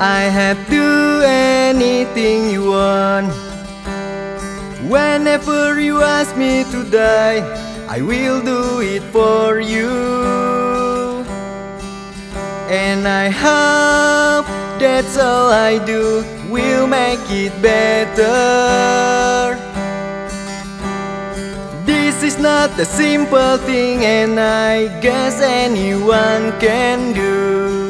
I have to do anything you want. Whenever you ask me to die, I will do it for you. And I hope that's all I do will make it better. This is not a simple thing, and I guess anyone can do.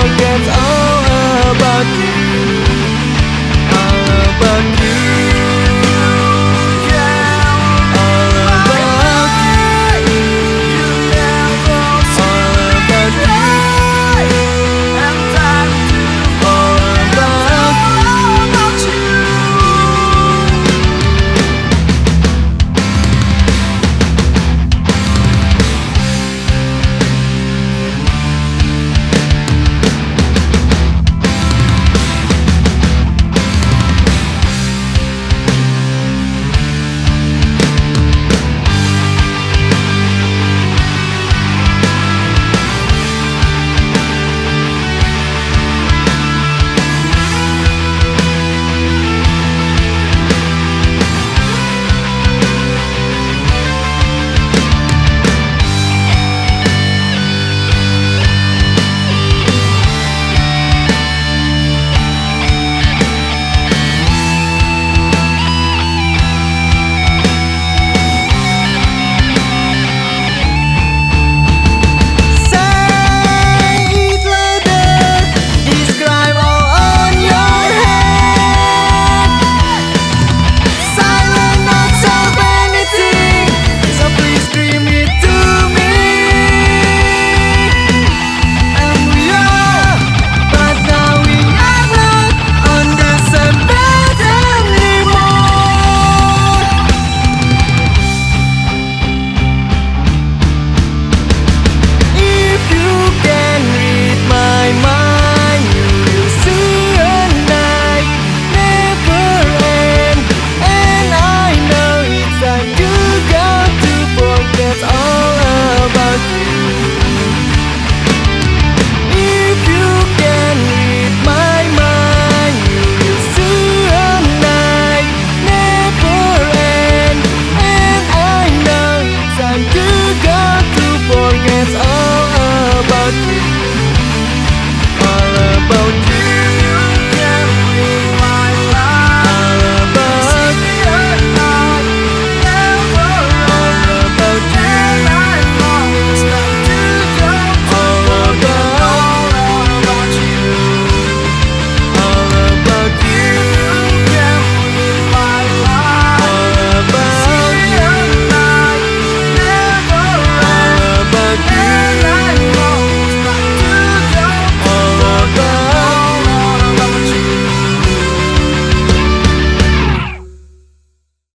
Forget all about you, all about you.